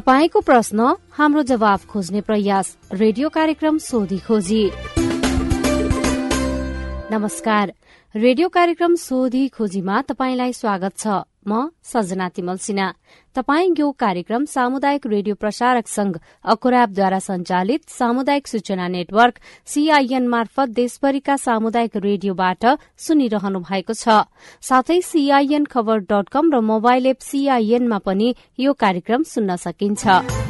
तपाईँको प्रश्न हाम्रो जवाब खोज्ने प्रयास रेडियो कार्यक्रम सोधी खोजी। नमस्कार। रेडियो कार्यक्रम सोधी खोजीमा तपाईँलाई स्वागत छ। म सजना तिमल सिन्हा। तपाई यो कार्यक्रम सामुदायिक रेडियो प्रसारक संघ अकुराबद्वारा संचालित सामुदायिक सूचना नेटवर्क सीआईएन मार्फत देशभरिका सामुदायिक रेडियोबाट सुनिरहनु भएको छ। साथै सीआईएन खबर डट कम र मोबाइल एप सीआईएनमा पनि यो कार्यक्रम सुन्न सकिन्छ।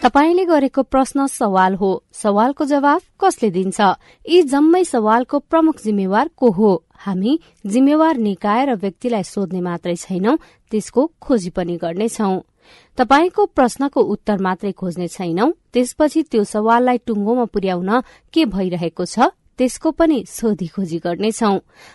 तपाईँले गरेको प्रश्न सवाल हो। सवालको जवाफ कसले दिन्छ? यी जम्मै सवालको प्रमुख जिम्मेवार को हो? हामी जिम्मेवार निकाय र व्यक्तिलाई सोध्ने मात्रै छैनौं त्यसको खोजी पनि गर्नेछौ। तपाईँको प्रश्नको उत्तर मात्रै खोज्ने छैनौं त्यसपछि त्यो सवाललाई टुङ्गोमा पुर्याउन के भइरहेको छ त्यसको पनि सोधी खोजी गर्नेछौ।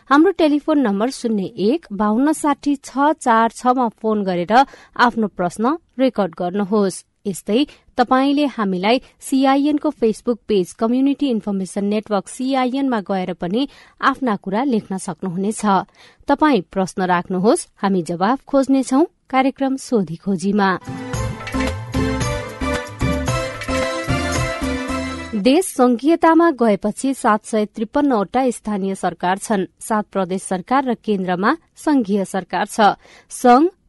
हाम्रो टेलिफोन नम्बर शून्य एक बाहन्न साठी छ चार छमा फोन गरेर आफ्नो प्रश्न रेकर्ड गर्नुहोस्। यस्तै तपाईँले हामीलाई सीआईएनको Facebook page community information network सीआईएनमा गएर पनि आफ्ना कुरा लेख्न सक्नुहुनेछ। तपाई प्रश्न राख्नुहोस् हामी जवाफ खोज्नेछौ कार्यक्रम सोधी खोजीमा। देश संघीयतामा गएपछि सात सय त्रिपन्नवटा स्थानीय सरकार छन्। सात प्रदेश सरकार र केन्द्रमा संघीय सरकार छ। संघ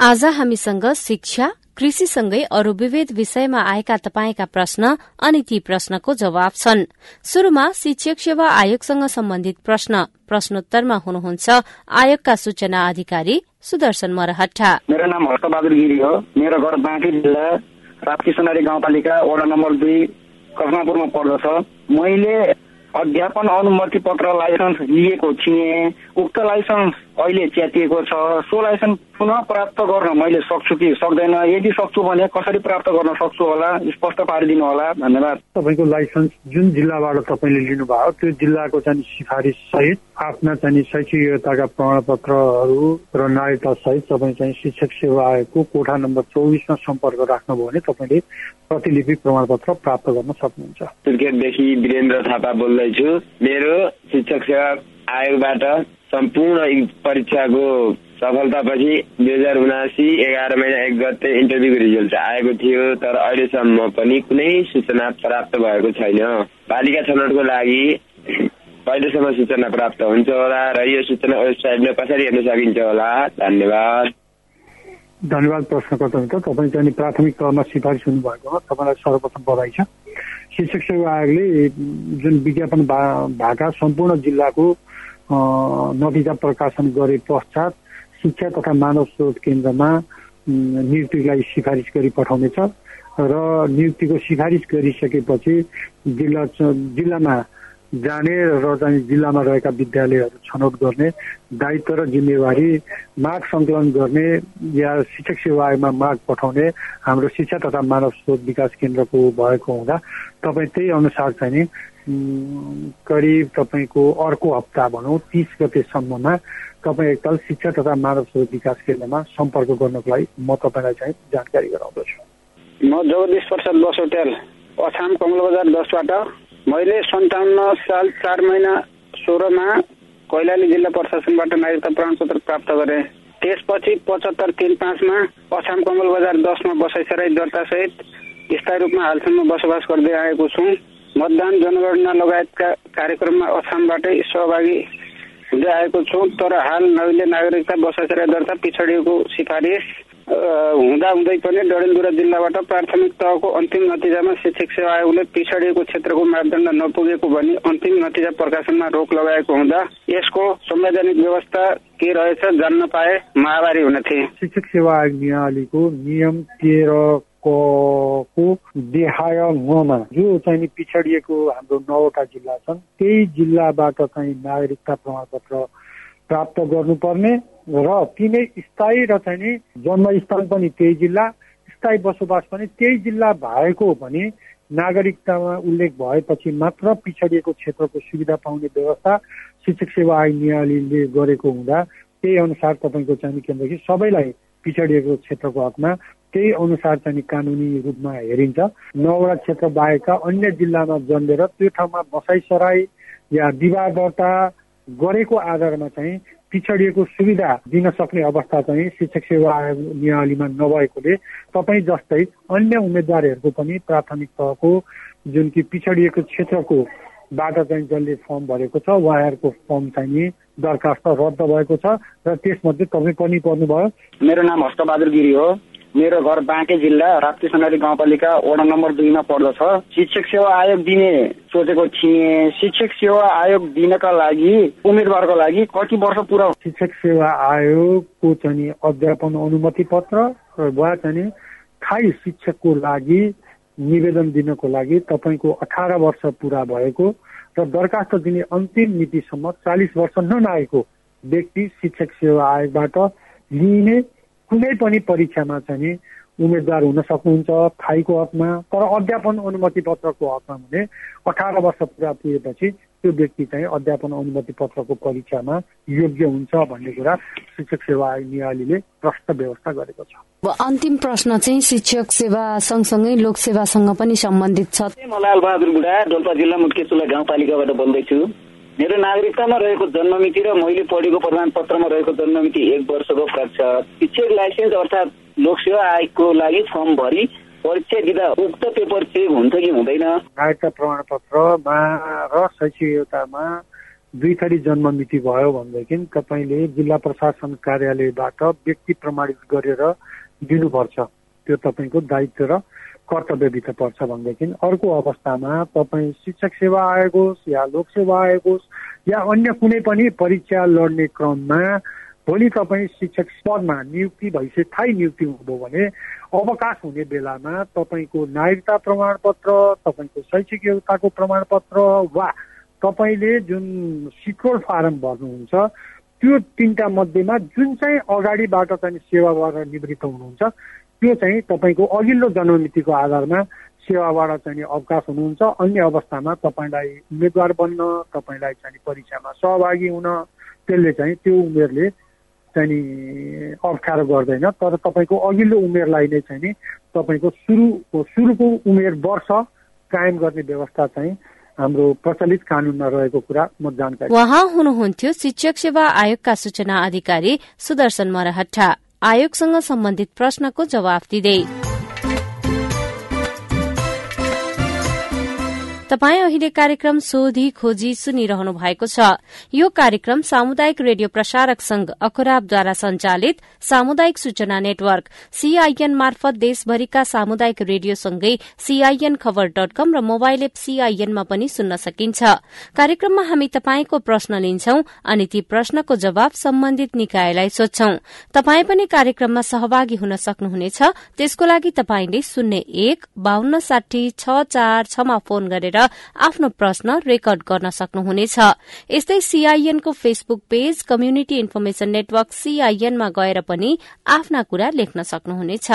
आज हामीसँग शिक्षा कृषिसँगै अरू विविध विषयमा आएका तपाईँका प्रश्न अनि ती प्रश्नको जवाब छन्। शुरूमा शिक्षक सेवा आयोगसँग सम्बन्धित प्रश्न। प्रश्नोत्तरमा हुनुहुन्छ आयोगका सूचना अधिकारी सुदर्शन मरहट्टा। मेरो नाम हर्षबहादुर गिरी हो। मेरो घर बाँकी जिल्ला राप्ती सोनारी गाउँपालिका वडा नम्बर दुई कफनापुरमा पर्दछ। मैले अध्यापन अनुमति पत्र लाइसेन्स लिएको थिएँ। उक्त लाइसेन्स अहिले च्यातिएको छ सो लाइसेन्स पुनः प्राप्त गर्न मैले सक्छु कि सक्दैन? यदि सक्छु भने कसरी प्राप्त गर्न सक्छु होला? स्पष्ट पारिदिनु होला। धन्यवाद। तपाईँको लाइसेन्स जुन जिल्लाबाट तपाईँले लिनुभयो त्यो जिल्लाको चाहिँ सिफारिस सहित आफ्ना चाहिँ शैक्षिक योग्यताका प्रमाणपत्रहरू र नागरिकता सहित तपाईँ चाहिँ शिक्षक सेवा आयोगको कोठा नम्बर चौबिसमा सम्पर्क राख्नुभयो भने तपाईँले प्रतिलिपि प्रमाणपत्र प्राप्त गर्न सक्नुहुन्छ। क्रिकेटदेखि वीरेन्द्र थापा बोल्दैछु। मेरो शिक्षक सेवा आयोगबाट सम्पूर्ण परीक्षाको सफलतापछि दुई हजार उनासी एघार महिना एक गते इन्टरभ्यूको रिजल्ट आएको थियो तर अहिलेसम्म पनि कुनै सूचना प्राप्त भएको छैन। बालिका छनौटको लागि कहिलेसम्म सूचना प्राप्त हुन्छ होला र यो सूचना वेबसाइटमा कसरी हेर्न सकिन्छ होला? धन्यवाद। धन्यवाद प्रश्नकर्ता तपाईँ चाहिँ प्राथमिक तहमा सिफारिस हुनुभएकोमा तपाईँलाई सर्वप्रथम बधाई छ। शिक्षक सेवा आयोगले जुन विज्ञापन भएका सम्पूर्ण जिल्लाको नतिजा प्रकाशन गरे पश्चात शिक्षा तथा मानव स्रोत केन्द्रमा नियुक्तिलाई सिफारिस गरी पठाउनेछ र नियुक्तिको सिफारिस गरिसकेपछि जिल्ला जिल्लामा जाने र चाहिँ जिल्लामा रहेका विद्यालयहरू छनौट गर्ने दायित्व र जिम्मेवारी माग सङ्कलन गर्ने या शिक्षक सेवा आयोगमा माग पठाउने हाम्रो शिक्षा तथा मानव स्रोत विकास केन्द्रको भएको हुँदा तपाईँ त्यही अनुसार चाहिँ नि करिब तपाईँको अर्को हप्ता भनौँ तिस गतेसम्ममा तपाईँ एकताल शिक्षा तथा मानव स्रोत विकास केन्द्रमा सम्पर्क गर्नको लागि म तपाईँलाई चाहिँ जानकारी गराउँदछु। म जगदीश प्रसाद बसोटेल अछाम कमल बजार दसबाट। मैले सन्ताउन्न साल चार महिना सोह्रमा कैलाली जिल्ला प्रशासनबाट नागरिकता प्रमाणपत्र प्राप्त गरेँ। त्यसपछि पचहत्तर तिन पाँचमा अछाम कमल बजार दसमा बसाइसराई दर्तासहित स्थायी रूपमा हालसम्म बसोबास गर्दै आएको छु। मतदान जनगणना लगायतका कार्यक्रममा अछामबाटै सहभागी हुँदै आएको छु तर हाल नवीले नागरिकता बसाइसराई दर्ता पिछडिएको सिफारिस हुँदा हुँदै पनि डडेलधुरा जिल्लाबाट प्राथमिक तहको अन्तिम नतिजामा शिक्षक सेवा आयोगले पिछडिएको क्षेत्रको मापदण्ड नपुगेको भनी अन्तिम नतिजा प्रकाशनमा रोक लगाएको हुँदा यसको संवैधानिक व्यवस्था के रहेछ जान्न पाए महामारी हुने थिए शिक्षक सेवा आयोग नियम तेह्रको देहाय नमा जो चाहिँ पिछडिएको हाम्रो नौवटा जिल्ला छन् त्यही जिल्लाबाट चाहिँ नागरिकता प्रमाणपत्र प्राप्त गर्नुपर्ने र तिनै स्थायी र चाहिँ नि जन्मस्थान पनि त्यही जिल्ला स्थायी बसोबास पनि त्यही जिल्ला भएको भने नागरिकतामा उल्लेख भएपछि मात्र पिछडिएको क्षेत्रको सुविधा पाउने व्यवस्था शिक्षक सेवा नियालीले गरेको हुँदा त्यही अनुसार तपाईँको चाहिँ के कि सबैलाई पिछडिएको क्षेत्रको हकमा त्यही अनुसार चाहिँ कानुनी रूपमा हेरिन्छ। नौवटा क्षेत्र बाहेकका अन्य जिल्लामा जन्मेर त्यो ठाउँमा बसाइसराई या विवाह दर्ता गरेको आधारमा चाहिँ पिछडिएको सुविधा दिन सक्ने अवस्था चाहिँ शिक्षक सेवा आयोग नियावलीमा नभएकोले तपाईँ जस्तै अन्य उम्मेद्वारहरूको पनि प्राथमिक तहको जुन कि पिछडिएको क्षेत्रको बाट चाहिँ जसले फर्म भरेको छ उहाँहरूको फर्म चाहिँ नि दरखास्त रद्द भएको छ र त्यसमध्ये तपाईँ पनि पर्नुभयो। मेरो नाम हस्तबहादुर गिरी हो। मेरो घर बाँके जिल्ला राप्ती गाउँपालिका वडा नम्बर दुईमा पर्दछ। शिक्षक सेवा आयोग दिने सोचेको थिएँ शिक्षक सेवा आयोग दिनका लागि उम्मेदवारको लागि कति वर्ष पुरा शिक्षक सेवा आयोगको चाहिँ अध्यापन अनुमति पत्र वा चाहिँ स्थायी शिक्षकको लागि निवेदन दिनको लागि तपाईँको अठार वर्ष पुरा भएको र दरखास्त दिने अन्तिम मितिसम्म चालिस वर्ष ननागेको व्यक्ति शिक्षक सेवा आयोगबाट लिइने कुनै पनि परीक्षामा चाहिँ उम्मेद्वार हुन सक्नुहुन्छ थाईको हकमा तर अध्यापन अनुमति पत्रको हकमा भने अठार वर्ष पुरा पुगेपछि त्यो व्यक्ति चाहिँ अध्यापन अनुमति पत्रको परीक्षामा योग्य हुन्छ भन्ने कुरा शिक्षक सेवा आयोग नियालीले प्रष्ट व्यवस्था गरेको छ। अन्तिम प्रश्न चाहिँ शिक्षक सेवा सँगसँगै लोकसेवासँग पनि सम्बन्धित छ। म लाल बहादुर बुढा डोल्पा जिल्ला मुटकेचुला गाउँपालिकाबाट बोल्दैछु। मेरो नागरिकतामा रहेको जन्ममिति र मैले पढेको प्रमाणपत्रमा रहेको जन्ममिति एक वर्षको फरक छ शिक्षक लाइसेन्स अर्थात् लोकसेवा आयोगको लागि फर्म भरि परीक्षा दिँदा उक्त पेपर चेक हुन्छ कि हुँदैन? नागरिकता प्रमाणपत्रमा र शैक्षिक योग्यतामा दुई थरी जन्ममिति भयो भनेदेखि तपाईँले जिल्ला प्रशासन कार्यालयबाट व्यक्ति प्रमाणित गरेर दिनुपर्छ। त्यो तपाईँको दायित्व र कर्तव्यभित्र पर्छ भनेदेखि अर्को अवस्थामा तपाईँ शिक्षक सेवा आयोग होस् या लोकसेवा आयोग होस् या अन्य कुनै पनि परीक्षा लड्ने क्रममा भोलि तपाईँ शिक्षक पदमा नियुक्ति भइसके थाहै नियुक्ति हुनुभयो भने अवकाश हुने बेलामा तपाईँको नागरिकता प्रमाणपत्र तपाईँको शैक्षिक योग्यताको प्रमाणपत्र वा तपाईँले जुन सिक्रोल फारम भर्नुहुन्छ त्यो तिनवटा मध्येमा जुन चाहिँ अगाडिबाट चाहिँ सेवा गरेर निवृत्त हुनुहुन्छ त्यो चाहिँ तपाईँको अघिल्लो जन्ममितिको आधारमा सेवाबाट चाहिँ अवकाश हुनुहुन्छ। अन्य अवस्थामा तपाईँलाई उम्मेद्वार बन्न तपाईँलाई चाहिँ परीक्षामा सहभागी हुन त्यसले चाहिँ त्यो उमेरले चाहिँ अप्ठ्यारो गर्दैन। तर तपाईँको अघिल्लो उमेरलाई नै चाहिँ तपाईँको सुरु सुरुको उमेर वर्ष कायम गर्ने व्यवस्था चाहिँ हाम्रो प्रचलित कानूनमा रहेको कुरा म जानकारी उहाँ हुनुहुन्थ्यो शिक्षक सेवा आयोगका सूचना अधिकारी सुदर्शन मरहट्टा। आयोगसँग सम्बन्धित प्रश्नको जवाफ दिँदै। तपाई अहिले कार्यक्रम सोधी खोजी सुनिरहनु भएको छ। यो कार्यक्रम सामुदायिक रेडियो प्रसारक संघ अखराबद्वारा संचालित सामुदायिक सूचना नेटवर्क सीआईएन मार्फत देशभरिका सामुदायिक रेडियोसँगै सीआईएन खबर डट कम र मोबाइल एप सीआईएनमा पनि सुन्न सकिन्छ। कार्यक्रममा हामी तपाईँको प्रश्न लिन्छौं अनि ती प्रश्नको जवाब सम्बन्धित निकायलाई सोध्छौं। तपाई पनि कार्यक्रममा सहभागी हुन सक्नुहुनेछ। त्यसको लागि तपाईँले शून्य एक बान्न साठी छ चार छमा फोन गरेर आफ्नो प्रश्न रेकर्ड गर्न सक्नुहुनेछ। यस्तै सीआईएनको Facebook page community information network सीआईएनमा गएर पनि आफ्ना कुरा लेख्न सक्नुहुनेछ।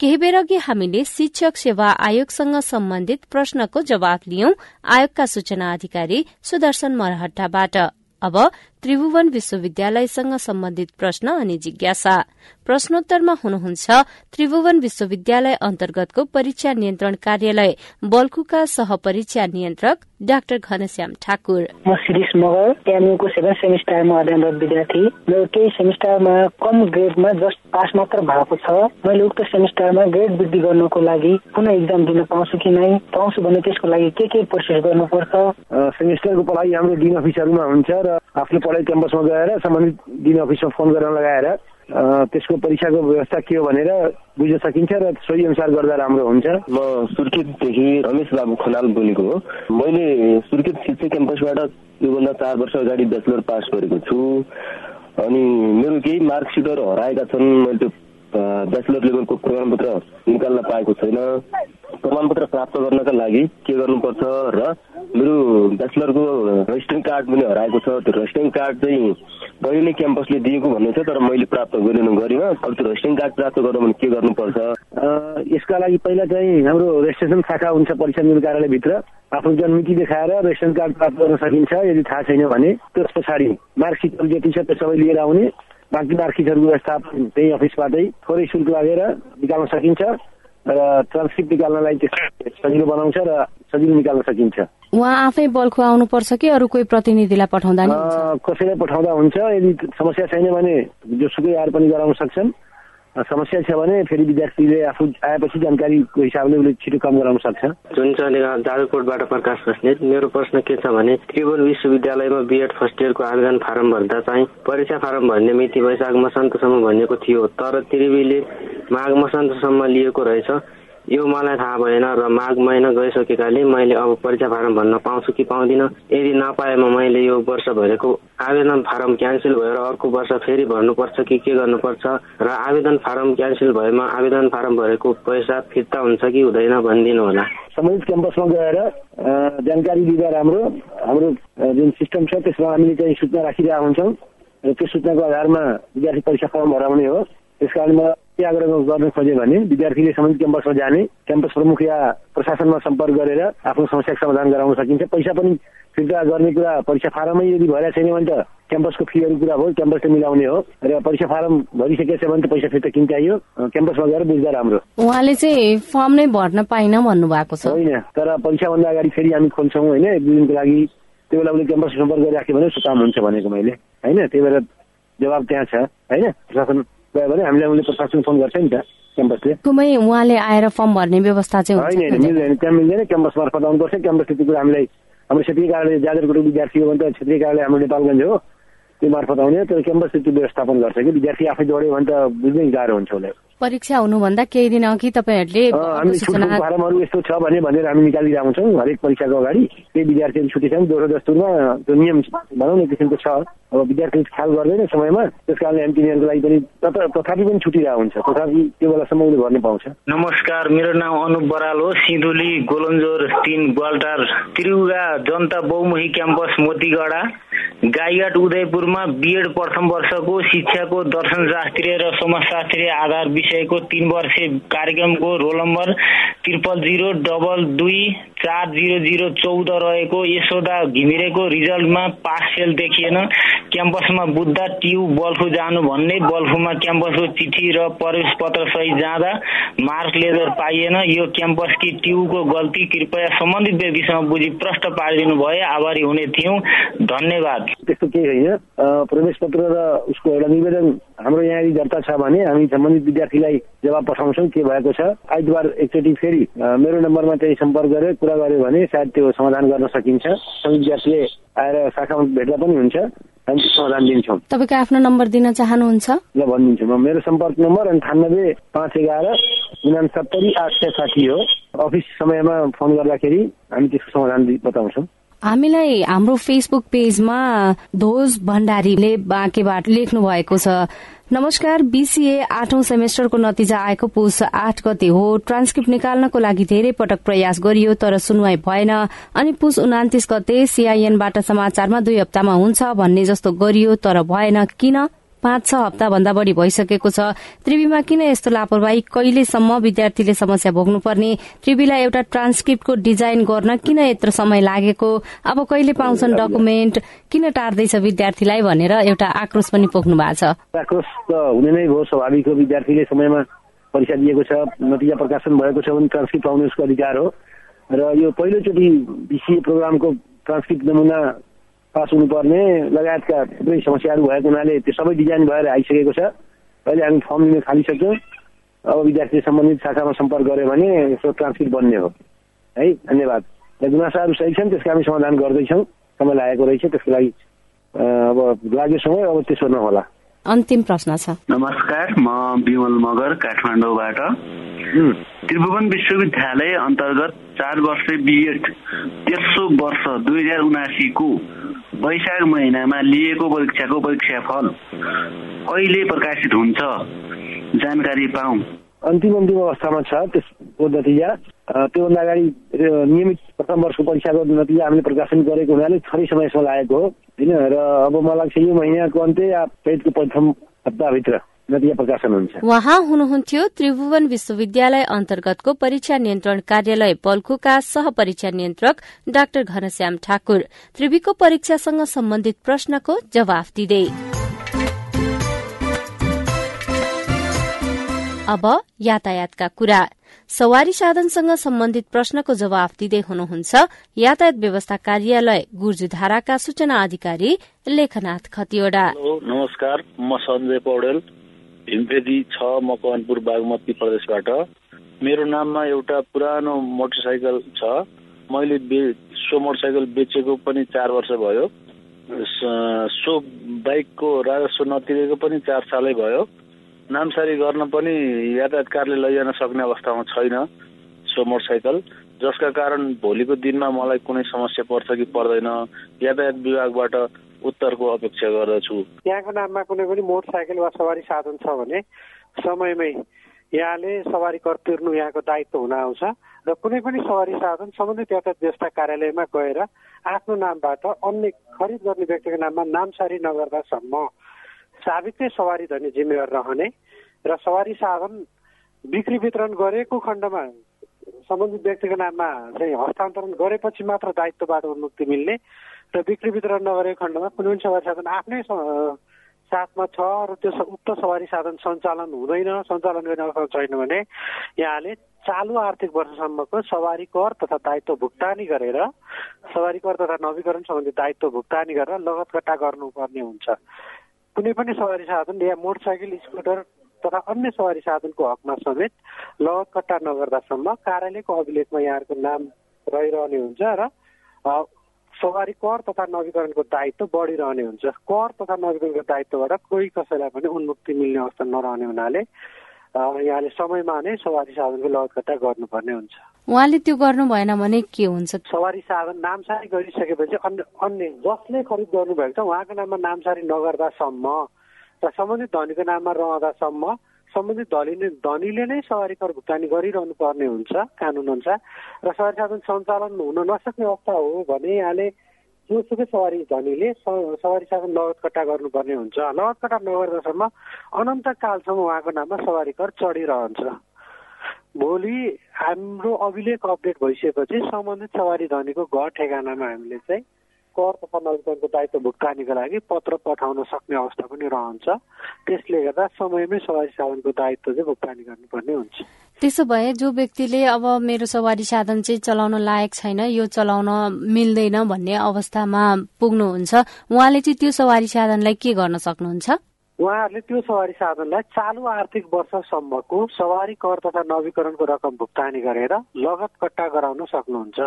केही बेर अघि हामीले शिक्षक सेवा आयोगसँग सम्बन्धित प्रश्नको जवाब लियौं आयोगका सूचना अधिकारी सुदर्शन मरहट्टाबाट। अब त्रिभुवन विश्वविद्यालयसँग सम्बन्धित प्रश्न अनि जिज्ञासा। प्रश्नोत्तरमा हुनुहुन्छ त्रिभुवन विश्वविद्यालय अन्तर्गतको परीक्षा नियन्त्रण कार्यालय बल्कुका सहपरीक्षा नियन्त्रक डाक्टर घनश्याम ठाकुर। म शिरिष मगर एमयुको सेभेन सेमिस्टरमा अध्ययनरत विद्यार्थी। मेरो केही सेमिस्टरमा कम ग्रेडमा जस्ट पास मात्र भएको छ। मैले उक्त सेमिस्टरमा ग्रेड वृद्धि गर्नको लागि पुनः इक्जाम दिन पाउँछु कि नै पाउँछु भने त्यसको लागि के के प्रोसेस गर्नुपर्छ? सेमिस्टरको पढाइ हाम्रो डिन अफिसहरूमा हुन्छ र आफ्नो पढाइ क्याम्पसमा गएर सम्बन्धित डिन अफिसमा फोन गर्न लगाएर त्यसको परीक्षाको व्यवस्था के हो भनेर बुझ्न सकिन्छ र सोही अनुसार गर्दा राम्रो हुन्छ। म सुर्खेतदेखि रमेश बाबु खनाल बोलेको हो। मैले सुर्खेत शिक्षा क्याम्पसबाट योभन्दा चार वर्ष अगाडि ब्याचलर पास गरेको छु। अनि मेरो केही मार्कसिटहरू हराएका छन् मैले त्यो ब्याचलर लेभलको प्रमाणपत्र निकाल्न पाएको छैन। प्रमाणपत्र प्राप्त गर्नका लागि के गर्नुपर्छ र मेरो ब्याचलरको रेजिस्ट्रिङ कार्ड पनि हराएको छ। त्यो रेजिस्ट्रिङ कार्ड चाहिँ बहिनी नै क्याम्पसले दिएको भन्ने छ तर मैले प्राप्त गरिनु गरिनँ। अब त्यो रेजिस्ट्रिङ कार्ड प्राप्त गर्नु भने के गर्नुपर्छ? यसका लागि पहिला चाहिँ हाम्रो रेजिस्ट्रेसन शाखा हुन्छ परीक्षा निर्णय कार्यालयभित्र। आफ्नो जन्मिति देखाएर रेसन कार्ड प्राप्त गर्न सकिन्छ। यदि थाहा छैन भने त्यस पछाडि मार्कसिटहरू जति छ त्यो सबै लिएर आउने। बाँकी मार्कसिटहरूको व्यवस्थापन त्यही अफिसबाटै थोरै शुल्क लागेर निकाल्न सकिन्छ र ट्रान्सक्रिप्ट निकाल्नलाई सजिलो बनाउँछ र सजिलो निकाल्न सकिन्छ उहाँ आफै बल्खु आउनुपर्छ कि अरू कोही प्रतिनिधिलाई पठाउँदा कसैलाई पठाउँदा हुन्छ यदि समस्या छैन भने जोसुकै आएर पनि गराउन सक्छन्। समस्या छ भने फेरि विद्यार्थीले आफू आएपछि जानकारीको हिसाबले उसले छिटो काम गराउन सक्छ। जुन चाहिँ जाजरकोटबाट प्रकाश बस्नेत मेरो प्रश्न के छ भने त्रिभुवन विश्वविद्यालयमा बिएड फर्स्ट इयरको आवेदन फारम भर्दा चाहिँ परीक्षा फारम भर्ने मिति वैशाख मसान्तसम्म भनिएको थियो तर त्रिवीले माघ मसान्तसम्म लिएको रहेछ। यो मलाई थाहा भएन र माघ महिना गइसकेकाले मैले अब परीक्षा फारम भर्न पाउँछु कि पाउँदिनँ। यदि नपाएमा मैले यो वर्ष भरेको आवेदन फारम क्यान्सल भएर अर्को वर्ष फेरि भर्नुपर्छ कि के गर्नुपर्छ? र आवेदन फारम क्यान्सल भएमा आवेदन फारम भरेको पैसा फिर्ता हुन्छ कि हुँदैन भनिदिनु होला। सम्बन्धित क्याम्पसमा गएर जानकारी दिँदा राम्रो। हाम्रो जुन सिस्टम छ त्यसमा हामीले चाहिँ सूचना राखिरहेका हुन्छौँ। र त्यो सूचनाको आधारमा विद्यार्थी परीक्षा फर्म भराउने हो। त्यस कारण म के आग्रह गर्न खोज्यो भने विद्यार्थीले सम्बन्धित क्याम्पसमा जाने। क्याम्पस प्रमुख या प्रशासनमा सम्पर्क गरेर आफ्नो समस्याको समाधान गराउन सकिन्छ। पैसा पनि फिर्ता गर्ने कुरा परीक्षा फारमै यदि भइरहेको छैन भने त क्याम्पसको फीहरू कुरा हो क्याम्पसले मिलाउने हो। र परीक्षा फारम भरिसकेको छ भने त पैसा फिर्ता किन चाहियो क्याम्पसमा गएर बुझ्दा राम्रो। उहाँले चाहिँ फर्म नै भर्न पाइन भन्नुभएको छ। होइन। तर परीक्षाभन्दा अगाडि फेरि हामी खोल्छौँ होइन। एक दुई दिनको लागि त्यो बेला उसले क्याम्पस सम्पर्क गरिराख्यो भने काम हुन्छ भनेको मैले। होइन? त्यही भएर जवाब त्यहाँ छ। होइन? प्रशासन गयो भने हामीलाई उसले प्रशासन फोन गर्छ नि त क्याम्पसले। कुमै उहाँले आएर फर्म भर्ने व्यवस्था चाहिँ होइन मिल्दैन त्यहाँ मिल्दैन। क्याम्पस मार्फत आउनुपर्छ क्याम्पसले त्यो कुरा हामीलाई हाम्रो क्षेत्रीय कार्यालय जाजरकोट विद्यार्थी हो भने त क्षेत्रीय कार्यालय हाम्रो नेपालगञ्ज हो। त्यो मार्फत आउने तर क्याम्पसले त्यो व्यवस्थापन गर्छ कि विद्यार्थी आफै जोड्यो भने त बुझ्नै गाह्रो हुन्छ उसलाई। परीक्षा हुनुभन्दा केही दिन अघि तपाईँहरूले हामी फारमहरू यस्तो छ भने भनेर हामी निकालिरहेको छौँ हरेक परीक्षाको अगाडि। केही विद्यार्थीहरू छुट्टी छन् दोहोरो दस्तुरमा त्यो नियम भनौँ न किसिमको छ। अब विद्यार्थीले ख्याल गर्दैन समयमा त्यस कारणले एमटिनियरको लागि पनि तथापि पनि छुटिरहेको हुन्छ। तथापि त्यो बेलासम्म उसले भर्ने पाउँछ। नमस्कार मेरो नाम अनुप बराल हो सिधुली गोलन्जोर तिन ग्वाल्टार त्रिउगा जनता बहुमुखी क्याम्पस मोतीगढा। गाईघाट उदयपुरमा बिएड प्रथम वर्षको शिक्षाको दर्शन शास्त्रीय र समाजशास्त्रीय आधार विषयको तीन वर्षे कार्यक्रमको roll number triple zero double दुई चार जिरो जिरो चौध रहेको यशोदा घिमिरेको रिजल्टमा पास फेल देखिएन। क्याम्पसमा बुद्ध ट्यु बल्फु जानु भन्ने बल्फुमा क्याम्पसको चिठी र प्रवेश पत्र सहित जाँदा मार्क लेजर पाइएन। यो क्याम्पसकी ट्युको गल्ती कृपया सम्बन्धित व्यक्तिसँग बुझी प्रष्ट पारिदिनु भए आभारी हुने थियौँ। धन्यवाद। त्यस्तो केही होइन। प्रवेश पत्र र उसको एउटा निवेदन हाम्रो यहाँ दर्ता छ भने हामी सम्बन्धित विद्यार्थीलाई जवाब पठाउँछौँ के भएको छ। आइतबार एकचोटि फेरि मेरो नम्बरमा चाहिँ सम्पर्क गरेर कुरा गर्यो भने सायद त्यो समाधान गर्न सकिन्छ। विद्यार्थीले आएर शाखामा भेट्दा पनि हुन्छ हामी समाधान दिन्छौँ। तपाईँको आफ्नो नम्बर दिन चाहनुहुन्छ? ल भनिदिन्छु म। मेरो सम्पर्क नम्बर अन्ठानब्बे पाँच एघार उनासत्तरी आठ सय साठी हो। अफिस समयमा फोन गर्दाखेरि हामी त्यसको समाधान बताउँछौँ। हामीलाई हाम्रो फेसबुक पेजमा धोज भण्डारीले बाँकेबाट लेख्नु भएको छ। नमस्कार बीसीए आठौं सेमेस्टरको नतिजा आएको पुस आठ गते हो। ट्रान्सक्रिप्ट निकाल्नको लागि धेरै पटक प्रयास गरियो तर सुनवाई भएन। अनि पुस उनातिस गते सीआईएनबाट समाचारमा दुई हप्तामा हुन्छ भन्ने जस्तो गरियो तर भएन। किन? पाँच छ हप्ता भन्दा बढ़ी भइसकेको छ। त्रिवीमा किन यस्तो लापरवाही? कहिलेसम्म विद्यार्थीले समस्या भोग्नुपर्ने? त्रिवीलाई एउटा ट्रान्सक्रिप्टको डिजाइन गर्न किन यत्रो समय लागेको? अब कहिले पाउँछन् डकुमेन्ट? किन टार्दैछ विद्यार्थीलाई भनेर एउटा आक्रोश पनि पोख्नु भएको छ। आक्रोश त हुने नै भयो स्वाभाविक हो विद्यार्थीले समयमा परीक्षा दिएको छ नतिजा प्रकाशन भएको छ भने ट्रान्सक्रिप्ट पाउने उसको अधिकार हो। र यो पहिलोचोटि बिसिए प्रोग्रामको ट्रान्सक्रिप्ट नमुना पास हुनुपर्ने लगायतका थुप्रै समस्याहरू भएको हुनाले त्यो सबै डिजाइन भएर आइसकेको छ। अहिले हामी फर्म लिन थालिसक्यौँ। अब विद्यार्थी सम्बन्धित शाखामा सम्पर्क गऱ्यो भने यसो ट्रान्सक्रिप्ट बन्ने हो। है धन्यवाद। गुनासाहरू सही छन् त्यसको हामी समाधान गर्दैछौँ। समय लागेको रहेछ त्यसको लागि अब लाग्यो समय अब त्यसो नहोला। अन्तिम प्रश्न छ। नमस्कार म विमल मगर काठमाडौँबाट। त्रिभुवन विश्वविद्यालय अन्तर्गत चार वर्ष बिएड तेस्रो वर्ष दुई हजार उनासीको वैशाख महिनामा लिएको परीक्षाको परीक्षाफल कहिले प्रकाशित हुन्छ? जानकारी पाऊ। अन्तिम अन्तिम अवस्थामा छ त्यसको नतिजा। त्योभन्दा अगाडि नियमित प्रथम वर्षको परीक्षाको नतिजा हामीले प्रकाशन गरेको हुनाले थोरै समय यसमा लागेको हो। होइन र अब मलाई लाग्छ यो महिनाको अन्त्य या चैतको प्रथम हप्ताभित्र। उहाँ हुनुहुन्थ्यो त्रिभुवन विश्वविद्यालय अन्तर्गतको परीक्षा नियन्त्रण कार्यालय पल्खुका सह परीक्षा नियन्त्रक डाक्टर घनश्याम ठाकुर। त्रिवीको परीक्षासँग सम्बन्धित प्रश्नको जवाफ दिँदै। अब यातायातका कुरा। सवारी साधनसँग सम्बन्धित प्रश्नको जवाफ दिँदै हुनुहुन्छ यातायात व्यवस्था कार्यालय गुर्जुधाराका सूचना अधिकारी लेखनाथ खतिवड़ा। नमस्कार म सञ्जय पौडेल। हिमफेदी छ मकवानपुर बागमती प्रदेशबाट। मेरो नाममा एउटा पुरानो मोटरसाइकल छ। मैले सो मोटरसाइकल बेचेको पनि चार वर्ष भयो। सो बाइकको राजस्व नतिरेको पनि चार सालै भयो। नामसारी गर्न पनि यातायात कारले लैजान सक्ने अवस्थामा छैन सो मोटरसाइकल। जसका कारण भोलिको दिनमा मलाई कुनै समस्या पर्छ कि पर्दैन। यातायात विभागबाट उत्तरको अपेक्षा गर्दछु। यहाँको नाममा कुनै पनि मोटरसाइकल वा सवारी साधन छ भने समयमै यहाँले सवारी कर तिर्नु यहाँको दायित्व हुन आउँछ र कुनै पनि सवारी साधन सम्बन्धित यातायात व्यवस्था कार्यालयमा गएर आफ्नो नामबाट अन्य खरिद गर्ने व्यक्तिको नाममा नामसारी नगर्दासम्म साबितै सवारी धनी जिम्मेवार रहने र सवारी साधन बिक्री वितरण गरेको खण्डमा सम्बन्धित व्यक्तिको नाममा चाहिँ हस्तान्तरण गरेपछि मात्र दायित्वबाट उन्मुक्ति मिल्ने र बिक्री वितरण नगरेको खण्डमा कुनै पनि सवारी साधन आफ्नै साथमा छ र त्यो उक्त सवारी साधन सञ्चालन हुँदैन। सञ्चालन गर्ने अवस्था छैन भने यहाँले चालु आर्थिक वर्षसम्मको सवारी कर तथा दायित्व भुक्तानी गरेर सवारी कर तथा नवीकरण सम्बन्धी दायित्व भुक्तानी गरेर लगत कट्टा गर्नुपर्ने हुन्छ। कुनै पनि सवारी साधन या मोटरसाइकल स्कुटर तथा अन्य सवारी साधनको हकमा समेत लगत कट्टा नगर्दासम्म कार्यालयको अभिलेखमा यहाँहरूको नाम रहिरहने हुन्छ र सवारी कर तथा नवीकरणको दायित्व बढिरहने हुन्छ। कर तथा नवीकरणको दायित्वबाट कोही कसैलाई पनि उन्मुक्ति मिल्ने अवस्था नरहने हुनाले यहाँले समयमा नै सवारी साधनको लगत कट्टा गर्नुपर्ने हुन्छ। उहाँले त्यो गर्नु भएन भने के हुन्छ? सवारी साधन नामसारी गरिसकेपछि अन्य अन्य जसले खरिद गर्नुभएको छ उहाँको नाममा नामसारी नगर्दासम्म र सम्बन्धित धनीको नाममा रहँदासम्म सम्बन्धित धनीले धनीले नै सवारी कर भुक्तानी गरिरहनु पर्ने हुन्छ कानुन अनुसार र सवारी साधन सञ्चालन हुन नसक्ने अवस्था हो भने यहाँले जोसुकै सवारी धनीले सवारी साधन लगत कट्टा गर्नुपर्ने हुन्छ। लगत कट्टा नगर्दासम्म अनन्त कालसम्म उहाँको नाममा सवारी कर चढिरहन्छ। भोलि हाम्रो अभिलेख अपडेट भइसकेपछि सम्बन्धित सवारी धनीको घर ठेगानामा हामीले चाहिँ कर तथा दायित्व भुक्तानीको लागि पत्र पठाउन सक्ने अवस्था पनि रहन्छ। त्यसले गर्दा समयमै सवारी साधनको दायित्व चाहिँ भुक्तानी गर्नुपर्ने हुन्छ। त्यसो भए जो व्यक्तिले अब मेरो सवारी साधन चाहिँ चलाउन लायक छैन यो चलाउन मिल्दैन भन्ने अवस्थामा पुग्नुहुन्छ उहाँले चाहिँ त्यो सवारी साधनलाई के गर्न सक्नुहुन्छ? उहाँहरूले त्यो सवारी साधनलाई चालु आर्थिक वर्षसम्मको सवारी कर तथा नवीकरणको रकम भुक्तानी गरेर लगत कट्टा गराउन सक्नुहुन्छ।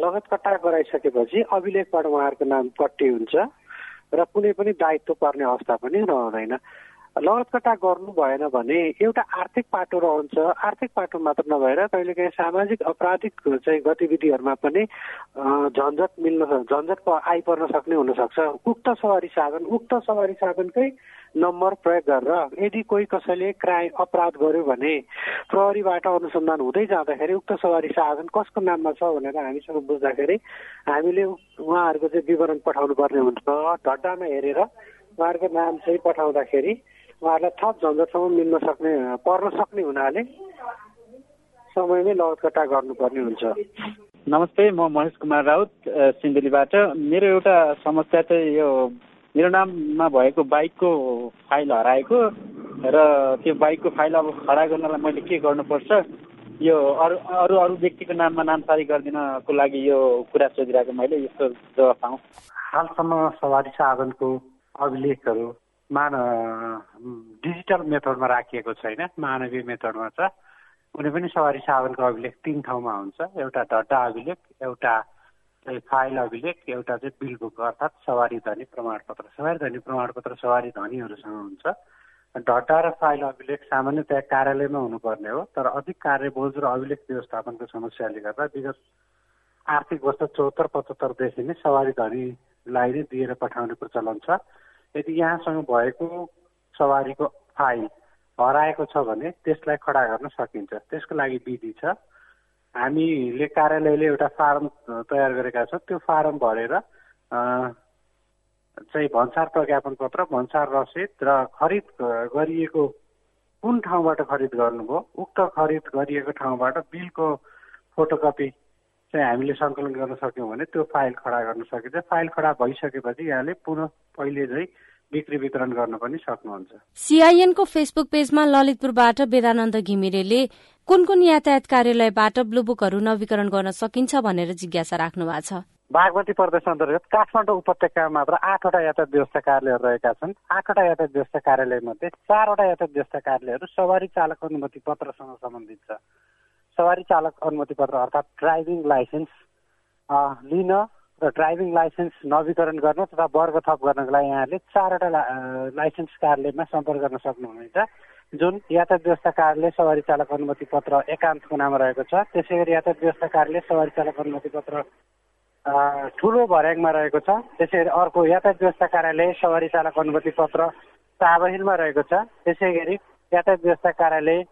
लगत कट्टा गराइसकेपछि अभिलेखबाट उहाँहरूको नाम कट्टी हुन्छ र कुनै पनि दायित्व पर्ने अवस्था पनि रहँदैन। लगत कट्टा गर्नु भएन भने एउटा आर्थिक पाटो रहन्छ। आर्थिक पाटो मात्र नभएर कहिलेकाहीँ सामाजिक अपराधिक चाहिँ गतिविधिहरूमा पनि झन्झट मिल्न झन्झट आइपर्न सक्ने हुनसक्छ। उक्त सवारी साधन उक्त सवारी साधनकै नम्बर प्रयोग गरेर यदि कोही कसैले क्राइम अपराध गर्यो भने प्रहरीबाट अनुसन्धान हुँदै जाँदाखेरि उक्त सवारी साधन कसको नाममा छ भनेर हामीसँग बुझ्दाखेरि हामीले उहाँहरूको चाहिँ विवरण पठाउनु पर्ने हुन्छ। ढड्डामा हेरेर उहाँहरूको नाम चाहिँ पठाउँदाखेरि उहाँहरूलाई थप झन्झटसम्म मिल्न सक्ने पर्न सक्ने हुनाले समयमै लगत कट्टा गर्नुपर्ने हुन्छ। नमस्ते म महेश कुमार राउत सिन्धुलीबाट मेरो एउटा समस्या चाहिँ यो मेरो नाममा भएको बाइकको फाइल हराएको र त्यो बाइकको फाइल अब खडा गर्नलाई मैले के गर्नुपर्छ? यो अरू अरू अरू व्यक्तिको नाममा नामसारी गरिदिनको लागि यो कुरा सोधिरहेको मैले यस्तो जवाब पाऊँ। हालसम्म सवारी साधनको अभिलेखहरू मान डिजिटल मेथडमा राखिएको छैन मानवीय मेथडमा छ। कुनै पनि सवारी साधनको अभिलेख तिन ठाउँमा हुन्छ। एउटा डड्डा अभिलेख एउटा फाइल अभिलेख एउटा चाहिँ बिल बुक अर्थात् सवारी धनी प्रमाणपत्र। सवारी धनी प्रमाणपत्र सवारी धनीहरूसँग हुन्छ। डटा र फाइल अभिलेख सामान्यतया कार्यालयमा हुनुपर्ने हो तर अधिक कार्यबोझ र अभिलेख व्यवस्थापनको समस्याले गर्दा विगत आर्थिक वर्ष चौहत्तर पचहत्तरदेखि नै सवारी धनीलाई नै दिएर पठाउने प्रचलन छ। यदि यहाँसँग भएको सवारीको फाइल हराएको छ भने त्यसलाई खडा गर्न सकिन्छ। त्यसको लागि विधि छ। हामीले कार्यालयले एउटा फारम तयार गरेका छौँ। त्यो फारम भरेर चाहिँ भन्सार प्रज्ञापन पत्र भन्सार रसिद र खरिद गरिएको कुन ठाउँबाट खरिद गर्नुभयो उक्त खरिद गरिएको ठाउँबाट बिलको फोटोकपी चाहिँ हामीले सङ्कलन गर्न सक्यौँ भने त्यो फाइल खडा गर्न सकिन्छ। फाइल खडा भइसकेपछि यहाँले पुनः पहिले चाहिँ बिक्री वितरण गर्न पनि सक्नुहुन्छ। सिआइएनको फेसबुक पेजमा ललितपुरबाट वेदानन्द घिमिरेले कुन कुन यातायात कार्यालयबाट ब्लुबुकहरू नवीकरण गर्न सकिन्छ भनेर जिज्ञासा राख्नु भएको छ। बागमती प्रदेश अन्तर्गत काठमाडौँ उपत्यकामा मात्र आठवटा यातायात व्यवस्था कार्यालयहरू रहेका छन्। आठवटा यातायात व्यवस्था कार्यालय मध्ये चारवटा यातायात व्यवस्था कार्यालयहरू सवारी चालक अनुमति पत्रसँग सम्बन्धित छ। सवारी चालक अनुमति पत्र अर्थात् ड्राइभिङ लाइसेन्स लिन र ड्राइभिङ लाइसेन्स नवीकरण गर्न तथा वर्ग थप गर्नको लागि यहाँले चारवटा लाइसेन्स कार्यालयमा सम्पर्क गर्न सक्नुहुनेछ। जुन यातायात व्यवस्था कार्यालय सवारी चालक अनुमति पत्र एकान्तको नाममा रहेको छ त्यसै गरी यातायात व्यवस्था कार्यालय सवारी चालक अनुमति पत्र ठुलो भर्याङमा रहेको छ। त्यसै गरी अर्को यातायात व्यवस्था कार्यालय सवारी चालक अनुमति पत्र साबहिलमा रहेको छ। त्यसै गरी यातायात व्यवस्था कार्यालय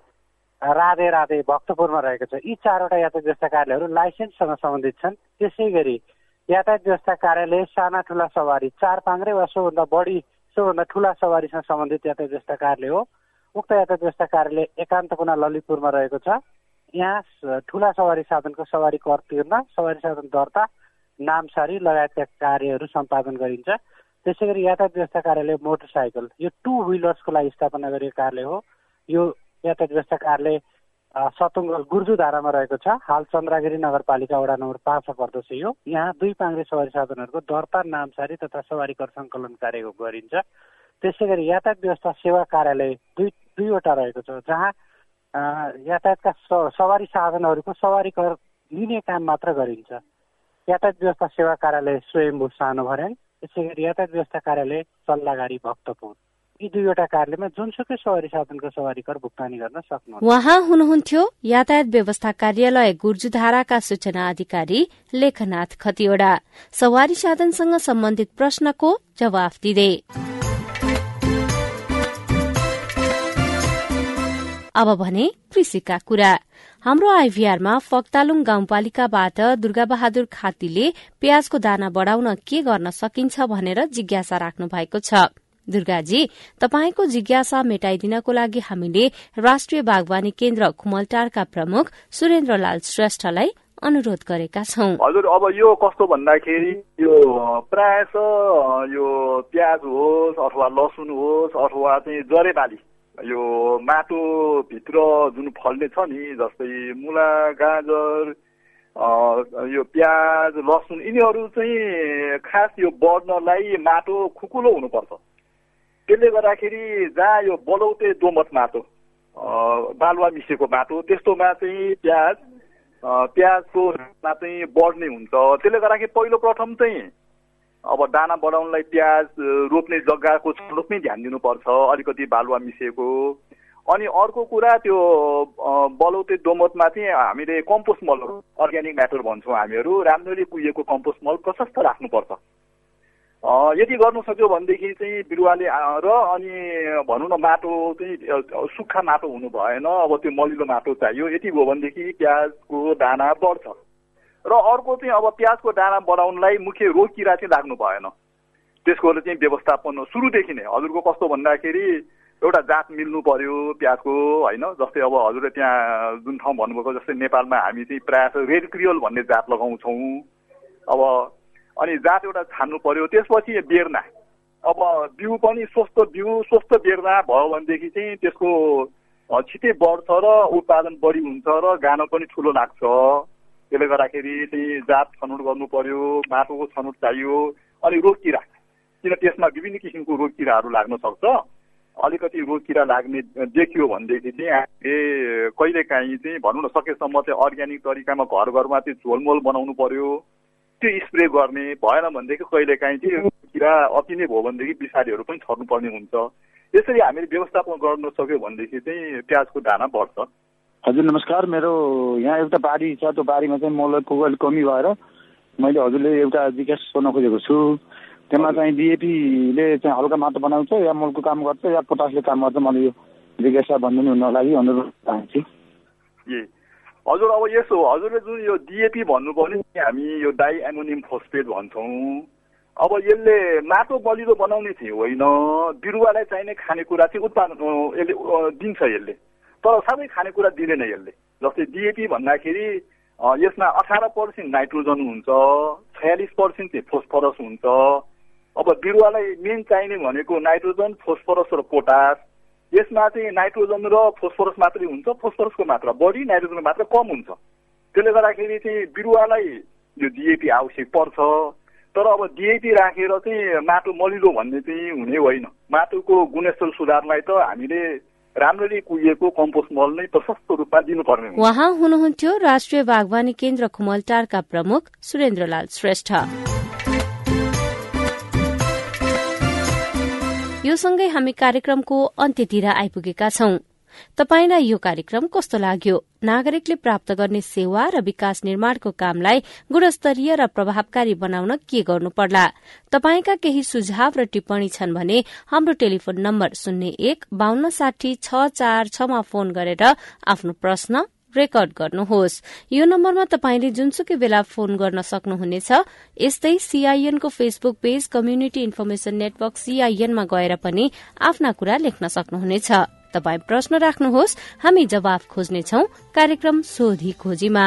राधे राधे भक्तपुरमा रहेको छ। यी चारवटा यातायात व्यवस्था कार्यालयहरू लाइसेन्ससँग सम्बन्धित छन्। त्यसै गरी यातायात व्यवस्था कार्यालय साना ठुला सवारी चार पाङ्रे वा सोभन्दा बढी सोभन्दा ठुला सवारीसँग सम्बन्धित यातायात व्यवस्था कार्यालय हो। उक्त यातायात व्यवस्था कार्यालय एकान्त कुना ललितपुरमा रहेको छ। यहाँ ठुला सवारी साधनको सवारी कर तिर्न सवारी साधन दर्ता नामसारी लगायतका कार्यहरू सम्पादन गरिन्छ। त्यसै गरी यातायात व्यवस्था कार्यालय मोटरसाइकल यो टु विलर्सको लागि स्थापना गरिएको कार्यालय हो। यो यातायात व्यवस्था कार्यालय सतुङ्गल गुर्जुधारामा रहेको छ। हाल चन्द्रागिरी नगरपालिका वडा नम्बर पाँचमा पर्दछ यो। यहाँ दुई पाङ्रे सवारी साधनहरूको दर्ता नामसारी तथा सवारी कर सङ्कलन कार्य गरिन्छ। त्यसै गरी यातायात व्यवस्था सेवा कार्यालय दुई दुईवटा रहेको छ जहाँ यातायातका सवारी साधनहरूको सवारी कर लिने काम मात्र गरिन्छ। यातायात व्यवस्था सेवा कार्यालय स्वयम्भू सानो भर्याङ। त्यसै गरी यातायात व्यवस्था कार्यालय सल्लाहगारी भक्तपुर। यी दुईवटा कार्यालयमा जुनसुकै सवारी साधनको सवारी कर भुक्तानी गर्न सक्नु उहाँ हुनुहुन्थ्यो यातायात व्यवस्था कार्यालय गुर्जुधाराका सूचना अधिकारी लेखनाथ खतिवड़ा। सवारी साधनसँग सम्बन्धित प्रश्नको जवाफ दिँदै। अब भने कृषिका कुरा। हाम्रो आइभीआरमा फक्तालुङ गाउँपालिकाबाट दुर्गाबहादुर खातीले प्याजको दाना बढ़ाउन के गर्न सकिन्छ भनेर जिज्ञासा राख्नु भएको छ। दुर्गाजी तपाईँको जिज्ञासा मेटाइदिनको लागि हामीले राष्ट्रिय बागवानी केन्द्र खुमलटारका प्रमुख सुरेन्द्रलाल श्रेष्ठलाई अनुरोध गरेका छौं। हजुर अब यो कस्तो भन्दाखेरि यो प्रायः यो प्याज होस् अथवा लसुन होस् अथवा चाहिँ जरेबाली यो माटोभित्र जुन फल्ने छ नि जस्तै मुला गाजर यो प्याज लसुन यिनीहरू चाहिँ खास यो बढ्नलाई माटो खुकुलो हुनुपर्छ। त्यसले गर्दाखेरि जहाँ यो बलौते दोमत माटो बालुवा मिसेको माटो त्यस्तोमा चाहिँ प्याज प्याजको चाहिँ बढ्ने हुन्छ। त्यसले गर्दाखेरि पहिलो प्रथम चाहिँ अब दाना बढाउनलाई प्याज रोप्ने जग्गाको छनौटमै ध्यान दिनुपर्छ अलिकति बालुवा मिसिएको। अनि अर्को कुरा त्यो बलौते दोमतमा चाहिँ हामीले कम्पोस्ट मल अर्ग्यानिक म्याटर भन्छौँ हामीहरू। राम्ररी कुहिएको कम्पोस्ट मल प्रशस्त राख्नुपर्छ। यदि गर्नु सक्यो भनेदेखि चाहिँ बिरुवाले र अनि भनौँ न माटो चाहिँ सुक्खा माटो हुनु भएन अब त्यो मलिलो माटो चाहियो। यति हो भनेदेखि प्याजको दाना बढ्छ। र अर्को चाहिँ अब प्याजको दाना बढाउनलाई मुख्य रोग किरा चाहिँ लाग्नु भएन। त्यसको चाहिँ व्यवस्थापन सुरुदेखि नै। हजुरको कस्तो भन्दाखेरि एउटा जात मिल्नु पर्यो प्याजको होइन? जस्तै अब हजुरले त्यहाँ जुन ठाउँ भन्नुभएको जस्तै नेपालमा हामी चाहिँ प्रायः रेड क्रियोल भन्ने जात लगाउँछौँ। अब अनि जात एउटा छान्नु पर्यो त्यसपछि बेर्ना। अब बिउ पनि स्वस्थ बिउ स्वस्थ बेर्ना भयो भनेदेखि चाहिँ त्यसको छिटै बढ्छ र उत्पादन बढी हुन्छ र गानो पनि ठुलो लाग्छ। त्यसले गर्दाखेरि चाहिँ जात छनौट गर्नु पर्यो माटोको छनौट चाहियो अनि रोग किरा। किन त्यसमा विभिन्न किसिमको रोग किराहरू लाग्न सक्छ? अलिकति रोग किरा लाग्ने देखियो भनेदेखि चाहिँ हामीले कहिलेकाहीँ चाहिँ भनौँ न सकेसम्म चाहिँ अर्ग्यानिक तरिकामा घर घरमा चाहिँ झोलमोल बनाउनु पर्यो। त्यो स्प्रे गर्ने भएन भनेदेखि कहिलेकाहीँ चाहिँ किरा अति नै भयो भनेदेखि बिसारीहरू पनि छर्नुपर्ने हुन्छ। यसरी हामीले व्यवस्थापन गर्न सक्यो भनेदेखि चाहिँ प्याजको दाना बढ्छ। हजुर नमस्कार। मेरो यहाँ एउटा बारी छ। त्यो बारीमा चाहिँ मलको अलिक कमी भएर मैले हजुरले एउटा जिज्ञासा सोध्न खोजेको छु। त्यसमा चाहिँ डिएपीले चाहिँ हल्का माटो बनाउँछ या मलको काम गर्छ या पोटासले काम गर्छ। मैले यो जिज्ञासा भनिदिनु हुन लागि अनुरोध चाहन्छु ए हजुर अब यसो हजुरले जुन यो डिएपी भन्नुभयो भने हामी यो डाइ एमोनियम फोस्फेट भन्छौँ अब यसले माटो बलिलो बनाउने चाहिँ होइन बिरुवालाई चाहिने खानेकुरा चाहिँ उत्पादन यसले दिन्छ यसले तर सबै खानेकुरा दिँदैन यसले जस्तै डिएपी भन्दाखेरि यसमा अठार पर्सेन्ट नाइट्रोजन हुन्छ छयालिस पर्सेन्ट चाहिँ फोस्फरस हुन्छ अब बिरुवालाई मेन चाहिने भनेको नाइट्रोजन फोस्फरस र पोटास यसमा चाहिँ नाइट्रोजन र फोस्फरस मात्रै हुन्छ फोस्फरसको मात्रा बढी नाइट्रोजनको मात्रा कम हुन्छ। त्यसले गर्दाखेरि चाहिँ बिरुवालाई यो डिएपी आवश्यक पर्छ। तर अब डिएपी राखेर चाहिँ माटो मलिलो भन्ने चाहिँ हुने होइन। माटोको गुणस्तर सुधारलाई त हामीले राम्ररी कुहिएको कम्पोस्ट मल नै प्रशस्त रूपमा दिनुपर्ने उहाँ हुनुहुन्थ्यो राष्ट्रिय बागवानी केन्द्र खुमलटारका प्रमुख सुरेन्द्रलाल श्रेष्ठ। यो सँगै हामी कार्यक्रमको अन्त्यतिर आइपुगेका छौं। तपाईंलाई यो कार्यक्रम कस्तो लाग्यो? नागरिकले प्राप्त गर्ने सेवा र विकास निर्माणको कामलाई गुणस्तरीय र प्रभावकारी बनाउन के गर्नु पर्ला तपाईँका केही सुझाव र टिप्पणी छन् भने हाम्रो टेलिफोन नम्बर शून्य एक बान्न साठी छ चार छमा फोन गरेर आफ्नो प्रश्न रेकर्ड गर्नुहोस्। यो नम्बरमा तपाईँले जुनसुकै बेला फोन गर्न सक्नुहुनेछ यस्तै सीआईएनको Facebook page community information network सीआईएनमा गएर पनि आफ्ना कुरा लेख्न सक्नुहुनेछ। तपाई प्रश्न राख्नुहोस् हामी जवाफ खोज्नेछौ कार्यक्रम सोधी खोजीमा।